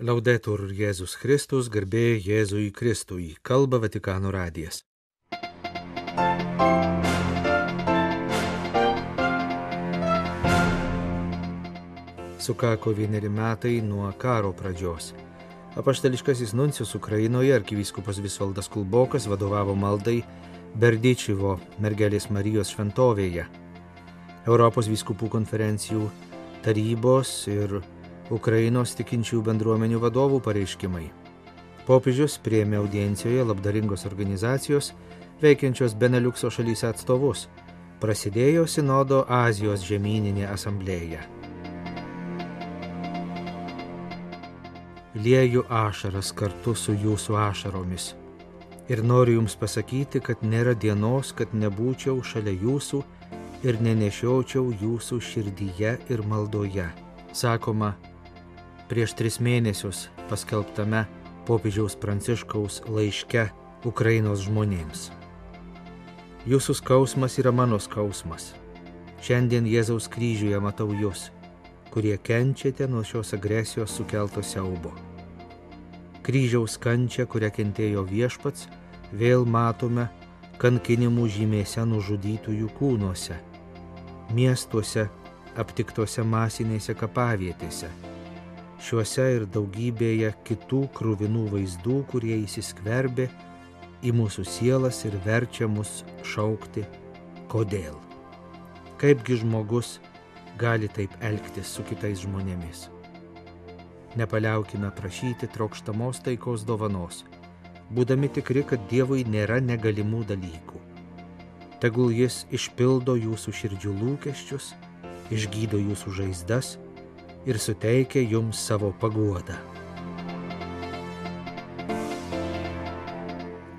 Laudetur Jėzus Kristus, garbė Jėzui Kristui, kalba Vatikano radijas. Sukako vieneri metai nuo karo pradžios. Apaštališkasis nuncijus Ukrainoje arkivyskupas Visvaldas Kulbokas vadovavo maldai Berdyčivo mergelės Marijos šventovėje. Europos vyskupų konferencijų tarybos ir Ukrainos tikinčių bendruomenių vadovų pareiškimai. Popiežius prieėmė audiencijoje labdaringos organizacijos veikiančios Beneliukso šalyse atstovus. Prasidėjo Sinodo Azijos žemyninė asamblėja. Lieju ašaras kartu su jūsų ašaromis. Ir noriu jums pasakyti, kad nėra dienos, kad nebūčiau šalia jūsų ir nenešiočiau jūsų širdyje ir maldoje. Sakoma, prieš tris mėnesius paskelbtame popiežiaus Pranciškaus laiške Ukrainos žmonėms. Jūsų skausmas yra mano skausmas. Šiandien Jėzaus kryžiuje matau jūs, kurie kenčiate nuo šios agresijos sukelto siaubo. Kryžiaus kančia, kurią kentėjo viešpats, vėl matome kankinimų žymėse nužudytųjų kūnuose, miestuose aptiktose masinėse kapavietėse šiuose ir daugybėje kitų krūvinų vaizdų, kurie įsiskverbė į mūsų sielas ir verčia mus šaukti, kodėl. Kaipgi žmogus gali taip elgtis su kitais žmonėmis. Nepaliaukime prašyti trokštamos taikos dovanos, būdami tikri, kad Dievui nėra negalimų dalykų. Tegul Jis išpildo jūsų širdžių lūkesčius, išgydo jūsų žaizdas, ir suteikia jums savo paguodą.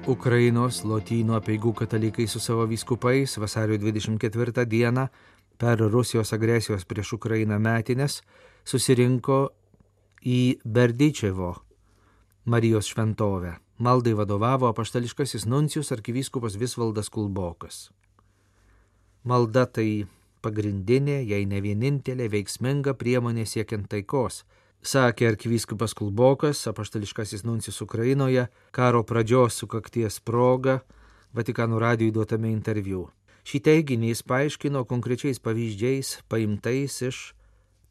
Ukrainos lotynų apieigų katalikai su savo vyskupais vasario 24 dieną per Rusijos agresijos prieš Ukrainą metinės susirinko į Berdyčevo Marijos šventovę. Maldai vadovavo apaštališkasis nuncijus arkivyskupas Visvaldas Kulbokas. Malda tai pagrindinė, jei ne vienintelė veiksminga priemonė siekiant taikos, sakė arkivyskupas Kulbokas, apaštališkasis nuncijus Ukrainoje, karo pradžios sukakties proga Vatikano radijui duotame interviu. Šį teiginį jis paaiškino konkrečiais pavyzdžiais paimtais iš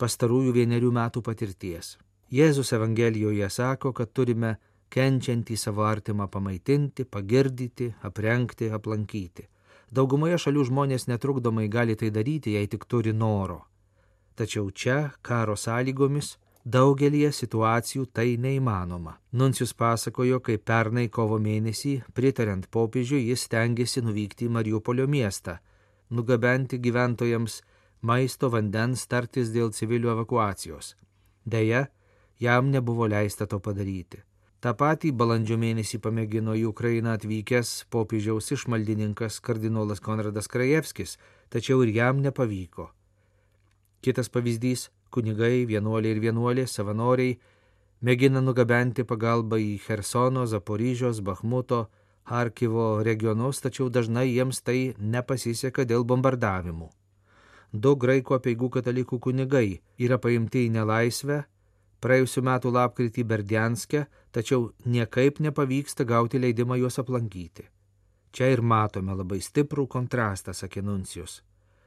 pastarųjų vienerių metų patirties. Jėzus Evangelijoje sako, kad turime kenčiantį savo artimą pamaitinti, pagirdyti, aprengti, aplankyti. Daugumoje šalių žmonės netrukdomai gali tai daryti, jei tik turi noro. Tačiau čia, karo sąlygomis, daugelie situacijų tai neįmanoma. Nuncijus pasakojo, kaip pernai kovo mėnesį, pritariant popiežiui, jis tengiasi nuvykti į Mariupolio miestą, nugabenti gyventojams maisto, vandens, tartis dėl civilių evakuacijos. Deja, jam nebuvo leista to padaryti. Ta patį balandžio mėnesį pamėgino į Ukrainą atvykęs popiežiaus išmaldininkas kardinolas Konradas Krajevskis, tačiau ir jam nepavyko. Kitas pavyzdys - kunigai, vienuoliai ir vienuolė, savanoriai mėgina nugabenti pagalbą į Hersono, Zaporyžios, Bahmuto, Harkivo regionus, tačiau dažnai jiems tai nepasiseka dėl bombardavimų. Du graikų apieigų katalikų kunigai yra paimti į nelaisvę praėjusiu metu lapkritį Berdianske, tačiau niekaip nepavyksta gauti leidimą juos aplankyti. Čia ir matome labai stiprų kontrastą, sakė Nuncijus.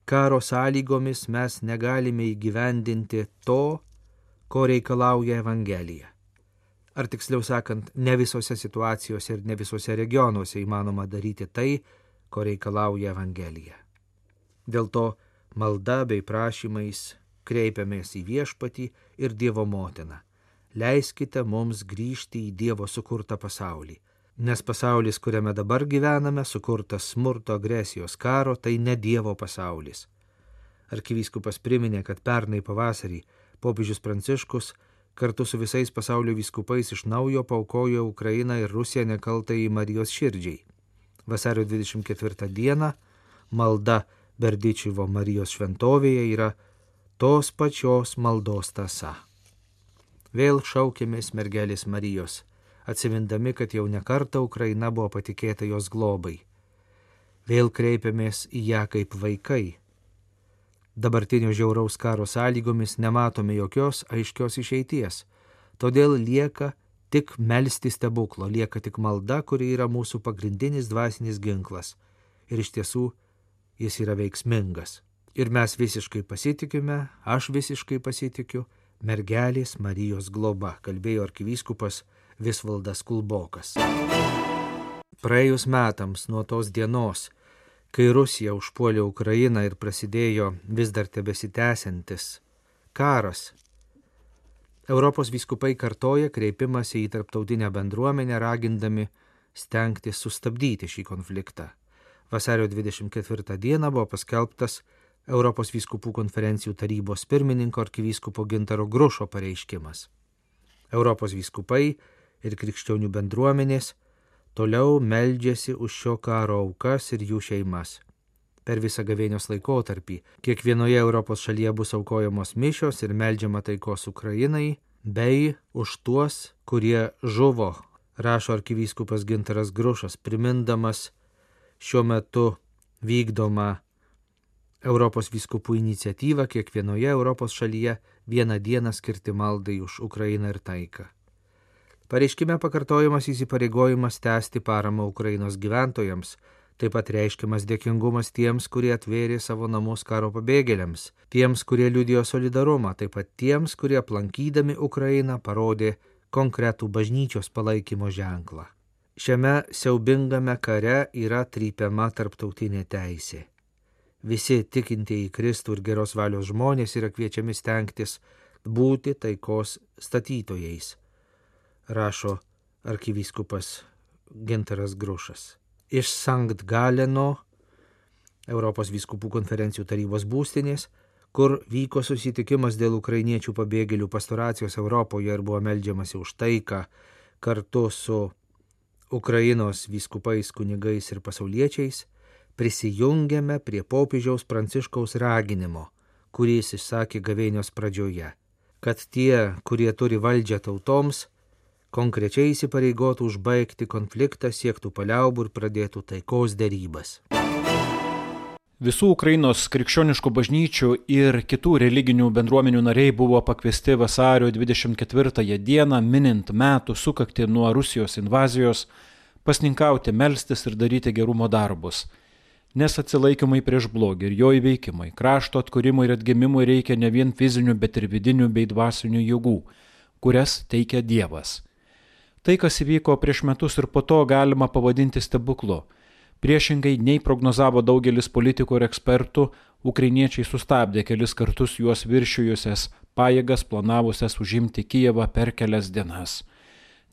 Karo sąlygomis mes negalime įgyvendinti to, ko reikalauja Evangelija. Ar tiksliau sakant, ne visose situacijose ir ne visose regionuose įmanoma daryti tai, ko reikalauja Evangelija. Dėl to malda bei prašymais kreipiamės į viešpatį ir Dievo motiną. Leiskite mums grįžti į Dievo sukurtą pasaulį. Nes pasaulis, kuriame dabar gyvename, sukurtas smurto agresijos karo, tai ne Dievo pasaulis. Arkivyskupas priminė, kad pernai pavasarį popiežius Pranciškus kartu su visais pasaulio vyskupais iš naujo paukojo Ukrainą ir Rusiją nekaltai į Marijos širdžiai. Vasario 24 dieną malda Berdyčivo Marijos šventovėje yra tos pačios maldos tasa. Vėl šaukėmės mergelės Marijos, atsimindami, kad jau nekarta Ukraina buvo patikėta jos globai. Vėl kreipiamės į ją kaip vaikai. Dabartinio žiauraus karo sąlygomis nematome jokios aiškios išeities, Todėl lieka tik melsti stebuklo, lieka tik malda, kuri yra mūsų pagrindinis dvasinis ginklas. Ir iš tiesų jis yra veiksmingas. Ir mes visiškai pasitikime, aš visiškai pasitikiu, mergelės Marijos globa, kalbėjo arkivyskupas Visvaldas Kulbokas. Praėjus metams nuo tos dienos, kai Rusija užpuolė Ukrainą ir prasidėjo vis dar tebesitęsiantis karas, Europos vyskupai kartoja kreipimąsi į tarptautinę bendruomenę, ragindami stengtis sustabdyti šį konfliktą. Vasario 24 dieną buvo paskelbtas Europos vyskupų konferencijų tarybos pirmininko arkivyskupo Gintaro Grušo pareiškimas. Europos vyskupai ir krikščionių bendruomenės toliau meldžiasi už šio karo aukas ir jų šeimas per visą gavėnios laikotarpį. Kiekvienoje Europos šalyje bus aukojamos mišios ir melžiama taikos Ukrainai, bei už tuos, kurie žuvo, rašo arkivyskupas Gintaras Grušas, primindamas šiuo metu vykdomą Europos vyskupų iniciatyvą kiekvienoje Europos šalyje vieną dieną skirti maldai už Ukrainą ir taiką. Pareiškime pakartojamas įsipareigojimas tęsti paramą Ukrainos gyventojams, Taip pat reiškiamas dėkingumas tiems, kurie atvėrė savo namus karo pabėgėliams, tiems, kurie liudijo solidarumą, taip pat tiems, kurie aplankydami Ukrainą parodė konkretų bažnyčios palaikymo ženklą. Šiame siaubingame kare yra trypiama tarptautinė teisė. Visi tikintieji Kristų ir geros valios žmonės yra kviečiami stengtis būti taikos statytojais, rašo arkivyskupas Gintaras Grušas. Iš Sankt Galeno, Europos vyskupų konferencijų tarybos būstinės, kur vyko susitikimas dėl ukrainiečių pabėgėlių pastoracijos Europoje ir buvo melžiamasi už taiką kartu su Ukrainos vyskupais, kunigais ir pasauliečiais, prisijungėme prie popiežiaus pranciškaus raginimo, kurį jis išsakė gavėnios pradžioje, kad tie, kurie turi valdžią tautoms, konkrečiai įsipareigotų užbaigti konfliktą, siektų paliaubų ir pradėtų taikos dėrybas. Visų Ukrainos krikščioniškų bažnyčių ir kitų religinių bendruomenių nariai buvo pakviesti vasario 24 dieną, minint metų sukakti nuo Rusijos invazijos, pasninkauti, melstis ir daryti gerumo darbus. Nes atsilaikymai prieš blogį ir jo įveikimai, krašto atkūrimui ir atgimimui reikia ne vien fizinių, bet ir vidinių bei dvasinių jėgų, kurias teikia Dievas. Tai, kas įvyko prieš metus ir po to galima pavadinti stebuklu. Priešingai nei prognozavo daugelis politikų ir ekspertų, ukrainiečiai sustabdė kelis kartus juos viršijusias pajėgas planavusias užimti Kijevą per kelias dienas.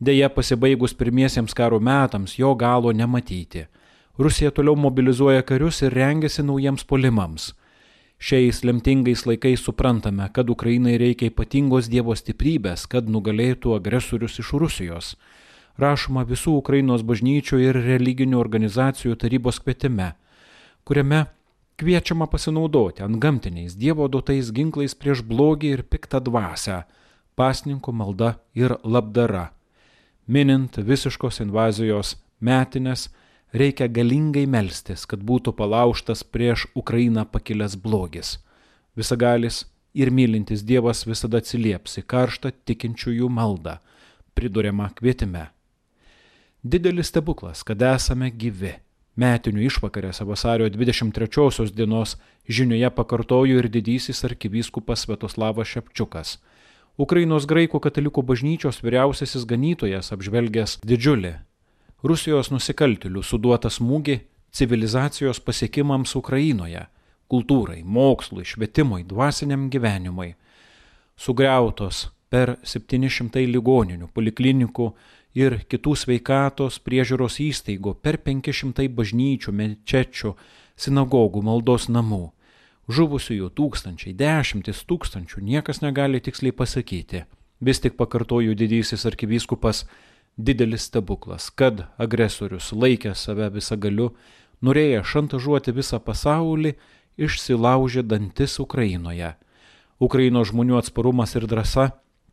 Deja, pasibaigus pirmiesiems karo metams jo galo nematyti. Rusija toliau mobilizuoja karius ir rengiasi naujiems polimams. Šiais lemtingais laikais suprantame, kad Ukrainai reikia ypatingos Dievo stiprybės, kad nugalėtų agresorius iš Rusijos. Rašoma visų Ukrainos bažnyčių ir religinių organizacijų tarybos kvietime, kuriame kviečiama pasinaudoti ant gamtiniais Dievo duotais ginklais prieš blogį ir piktą dvasę - pasninkų malda ir labdara. Minint visiškos invazijos metinės, reikia galingai melstis, kad būtų palauštas prieš Ukrainą pakilęs blogis. Visagalis ir mylintis Dievas visada atsilieps į karštą tikinčiųjų maldą, priduriama kvietime. Didelis stebuklas, kad esame gyvi. Metinių išvakarėse vasario 23 dienos žinioje pakartojo ir didysis arkivyskupas Svetoslavas Šepčiukas. Ukrainos graikų katalikų bažnyčios vyriausiasis ganytojas apžvelgęs didžiulį Rusijos nusikaltėlių suduotą smūgį civilizacijos pasiekimams Ukrainoje - kultūrai, mokslui, švietimui, dvasiniam gyvenimui. Sugriautos per 700 ligoninių, poliklinikų ir kitų sveikatos priežiūros įstaigų, per 500 bažnyčių, mečečių, sinagogų, maldos namų. Žuvusiųjų tūkstančiai, dešimtis tūkstančių, niekas negali tiksliai pasakyti. Vis tik pakartoju didysis arkivyskupas didelis stebuklas, kad agresorius laikė save visagaliu, norėję šantažuoti visą pasaulį, išsilaužė dantis Ukrainoje. Ukrainos žmonių atsparumas ir drąsa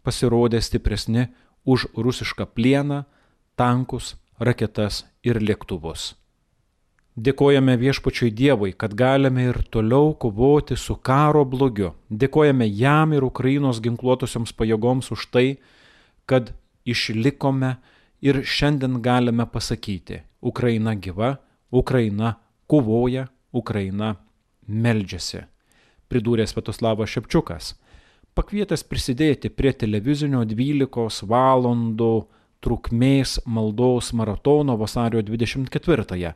pasirodė stipresni už rusišką plieną, tankus, raketas ir lėktuvus. Dėkojame viešpačiui Dievui, kad galime ir toliau kovoti su karo blogiu. Dėkojame jam ir Ukrainos ginkluotosioms pajėgoms už tai, kad išlikome ir šiandien galime pasakyti, Ukraina gyva, Ukraina kovoja, Ukraina meldžiasi, pridūrė Svetoslavas Šepčiukas, pakvietęs prisidėti prie televizinio 12 valandų trukmės maldos maratono vasario 24-ąją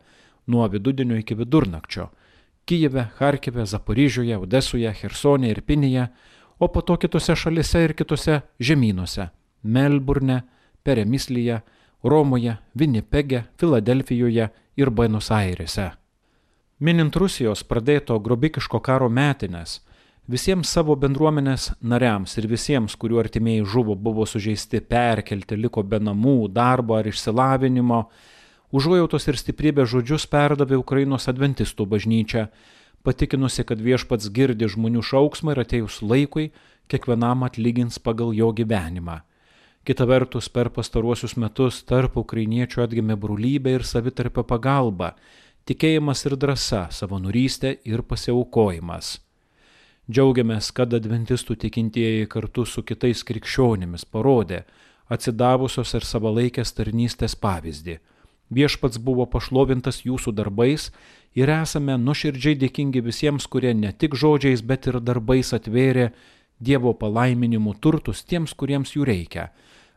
nuo vidudienio iki vidurnakčio Kyjive, Harkive, Zaporižiuje, Odesoje, Hersonė ir Pinėje, o po to kitose šalise ir kitose žemynuose - Melburne, Peremislyje, Romoje, Vinnipege, Filadelfijoje ir Buenos Airėse. Minint Rusijos pradėto grobikiško karo metinės, visiems savo bendruomenės nariams ir visiems, kurių artimieji žuvo, buvo sužeisti, perkelti, liko be namų, darbo ar išsilavinimo, užuojautos ir stiprybės žodžius perdavė Ukrainos adventistų bažnyčia, patikinusi, kad viešpats girdi žmonių šauksmą ir atėjus laikui kiekvienam atlygins pagal jo gyvenimą. Kita vertus, per pastaruosius metus tarp ukrainiečių atgimė brolybė ir savitarpio pagalba, tikėjimas ir drąsa, savanorystė ir pasiaukojimas. Džiaugiamės, kad adventistų tikintieji kartu su kitais krikščionimis parodė atsidavusios ir savalaikės tarnystės pavyzdį. Viešpats buvo pašlovintas jūsų darbais ir esame nuoširdžiai dėkingi visiems, kurie ne tik žodžiais, bet ir darbais atvėrė Dievo palaiminimų turtus tiems, kuriems jų reikia.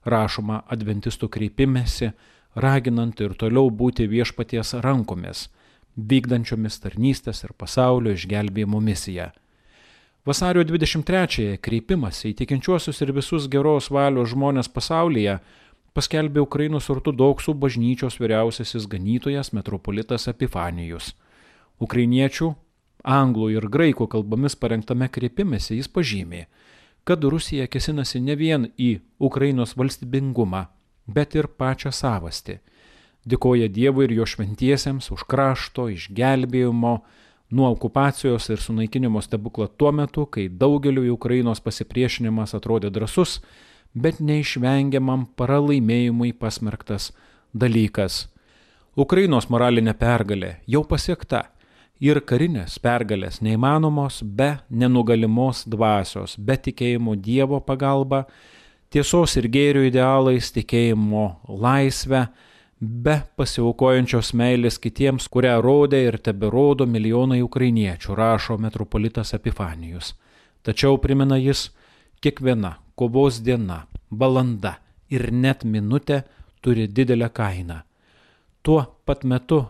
Rašoma adventistų kreipimėsi, raginant ir toliau būti viešpaties rankomis vykdančiomis tarnystės ir pasaulio išgelbėjimo misiją. Vasario 23-ąją kreipimas į tikinčiuosius ir visus geros valios žmonės pasaulyje paskelbė Ukrainos ortodoksų bažnyčios vyriausiasis ganytojas metropolitas Epifanijus. Ukrainiečių, anglų ir graikų kalbomis parengtame kreipimėse jis pažymė, kad Rusija kesinasi ne vien į Ukrainos valstybingumą, bet ir pačią savastį Dėkoja Dievui ir jo šventiesiems už krašto išgelbėjimo nuo okupacijos ir sunaikinimo stebuklą tuo metu, kai daugeliu Ukrainos pasipriešinimas atrodė drasus, bet neišvengiamam pralaimėjimui pasmerktas dalykas. Ukrainos moralinė pergalė jau pasiekta ir karinės pergalės neįmanomos be nenugalimos dvasios, be tikėjimo Dievo pagalba, tiesos ir gėrio idealais, tikėjimo laisvę, be pasiaukojančios meilės kitiems, kurią rodė ir teberodo milijonai ukrainiečių, rašo metropolitas Epifanijus. Tačiau primena jis, kiekviena kovos diena, valanda ir net minutė turi didelę kainą. Tuo pat metu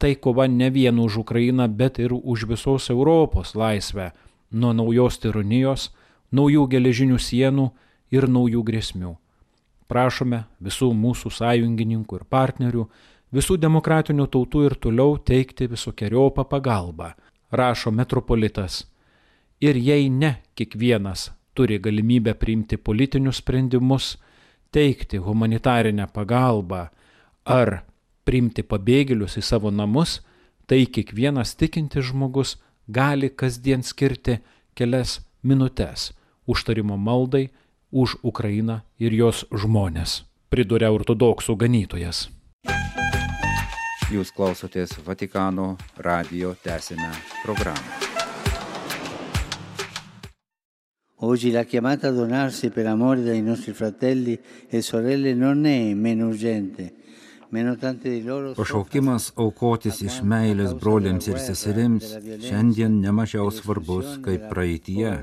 tai kova ne vien už Ukrainą, bet ir už visos Europos laisvę nuo naujos tironijos, naujų geležinių sienų ir naujų grėsmių prašome visų mūsų sąjungininkų ir partnerių, visų demokratinių tautų ir toliau teikti visokiojopą pagalbą, rašo metropolitas. Ir jei ne kiekvienas turi galimybę priimti politinius sprendimus, teikti humanitarinę pagalbą ar priimti pabėgėlius į savo namus, tai kiekvienas tikintis žmogus gali kasdien skirti kelias minutės užtarimo maldai už Ukrainą ir jos žmonės, priduria ortodoksų ganytojas. Jūs klausotės Vatikano radio tęsinę programą. Oggi la chiamata a donarsi per amore dai nostri fratelli e sorelle non è meno urgente, Pašaukimas aukotis iš meilės broliams ir seserims šiandien nemažiau svarbus kaip praeitie.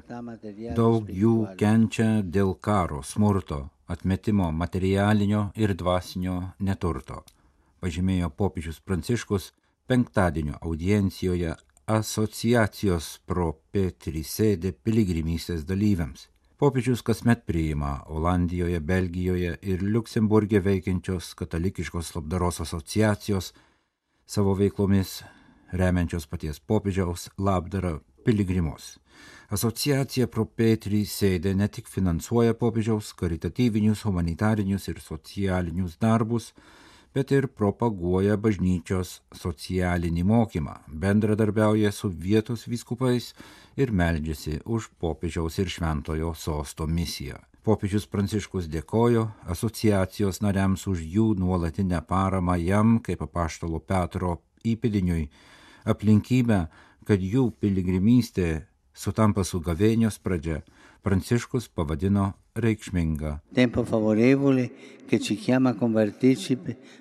Daug jų kenčia dėl karo, smurto, atmetimo materialinio ir dvasinio neturto, pažymėjo popiežius Pranciškus penktadienio audiencijoje asociacijos pro Petri sėdė piligrimystės dalyviams. Popiežius kasmet priima Olandijoje, Belgijoje ir Luksemburgė veikiančios katalikiškos labdaros asociacijos savo veiklomis remiančios paties popiežiaus labdarą piligrimus. Asociacija Propetri sėdė ne tik finansuoja popiežiaus karitatyvinius, humanitarinius ir socialinius darbus, bet ir propaguoja bažnyčios socialinį mokymą, bendradarbiauja su vietos vyskupais ir meldžiasi už popiežiaus ir šventojo sosto misiją. Popiežius Pranciškus dėkojo asociacijos nariams už jų nuolatinę paramą jam kaip apaštalo Petro įpėdiniui, aplinkybę, kad jų piligrimystė sutampa su gavėnios pradžia, Pranciškus pavadino reikšminga. Tempo favorevole che ci chiama a convertirci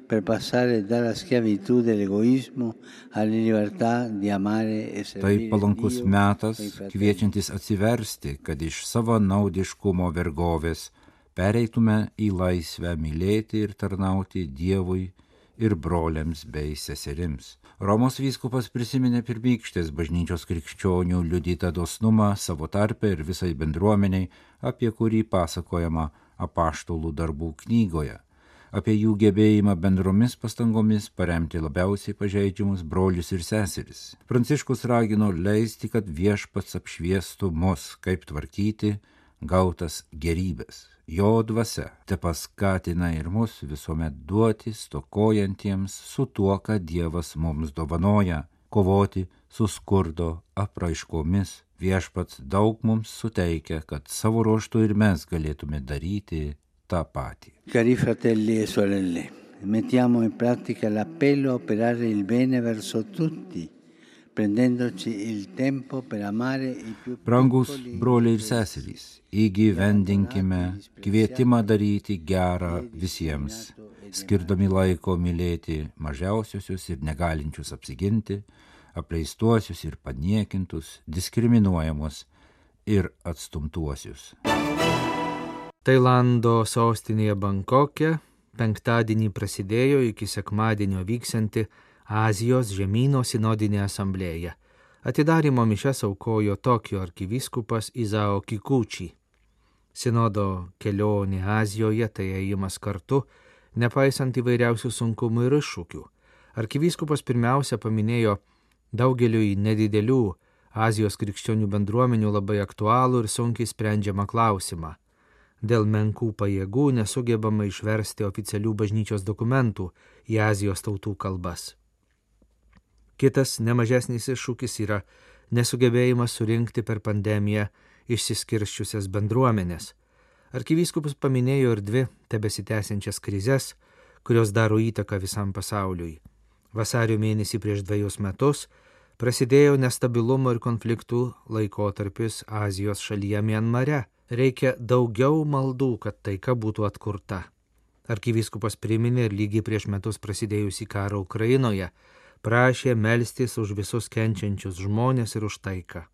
per passare dalla schiavitù dell'egoismo alla libertà di amare e servire Tai palankus metas, kviečiantis atsiversti, kad iš savo naudiškumo vergovės pereitume į laisvę mylėti ir tarnauti Dievui ir broliams bei seserims. Romos vyskupas prisiminė pirmykštės bažnyčios krikščionių liudytą dosnumą savo tarpe ir visai bendruomeniai, apie kurį pasakojama apaštalų darbų knygoje apie jų gebėjimą bendromis pastangomis paremti labiausiai pažeidžiamus brolius ir seseris. Pranciškus ragino leisti, kad viešpats apšviestų mus, kaip tvarkyti gautas gerybės. Jo dvasia te paskatina ir mus visuomet duoti stokojantiems su tuo, ką Dievas mums dovanoja, kovoti su skurdo apraiškomis. Viešpats daug mums suteikia, kad savo ruoštų ir mes galėtume daryti tą patį. Cari fratelli e sorelle, mettiamo in pratica l'appello a operare il bene verso tutti, Brangus broliai ir seserys, įgyvendinkime kvietimą daryti gerą visiems, skirdami laiko mylėti mažiausiosius ir negalinčius apsiginti, apleistuosius ir paniekintus, diskriminuojamus ir atstumtuosius. Tailando sostinėje Bankokė penktadienį prasidėjo iki sekmadienio vyksianti Azijos žemynų sinodinė asamblėja. Atidarimo mišes aukojo Tokijo arkivyskupas Izao Kikučiai. Sinodo kelionė Azijoje tai ėjimas kartu, nepaisant įvairiausių sunkumų ir iššūkių. Arkivyskupas pirmiausia paminėjo daugeliui nedidelių Azijos krikščionių bendruomenių labai aktualų ir sunkiai sprendžiamą klausimą. Dėl menkų pajėgų nesugebama išversti oficialių bažnyčios dokumentų į Azijos tautų kalbas. Kitas nemažesnis iššūkis yra nesugebėjimas surinkti per pandemiją išsiskirščiusias bendruomenės. Arkivyskupas paminėjo ir dvi tebesitęsiančias krizes, kurios daro įtaką visam pasauliui. Vasario mėnesį prieš dviejus metus prasidėjo nestabilumo ir konfliktų laikotarpis Azijos šalyje Mianmare. Reikia daugiau maldų, kad taika būtų atkurta. Arkivyskupas priminė ir lygiai prieš metus prasidėjusį karą Ukrainoje prašė melstis už visus kenčiančius žmonės ir už taiką.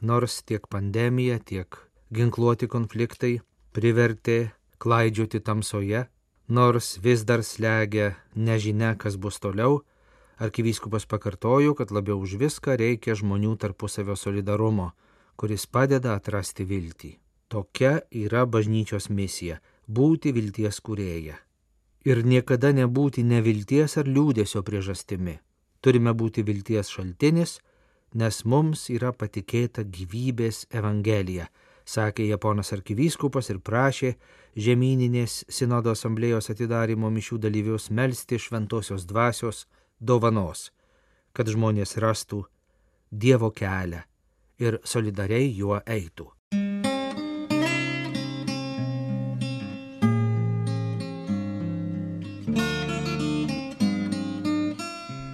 Nors tiek pandemija, tiek ginkluoti konfliktai privertė klaidžioti tamsoje, nors vis dar slegia nežinia, kas bus toliau, arkivyskupas pakartojo, kad labiau už viską reikia žmonių tarpusavio solidarumo, kuris padeda atrasti viltį. Tokia yra bažnyčios misija - būti vilties kurėja. Ir niekada nebūti nevilties ar liūdėsio priežastimi. Turime būti vilties šaltinis, nes mums yra patikėta gyvybės evangelija, sakė Japonas arkivyskupas ir prašė žemyninės sinodo asamblėjos atidarimo mišių dalyvius melstį šventosios dvasios dovanos, kad žmonės rastų Dievo kelią ir solidariai juo eitų.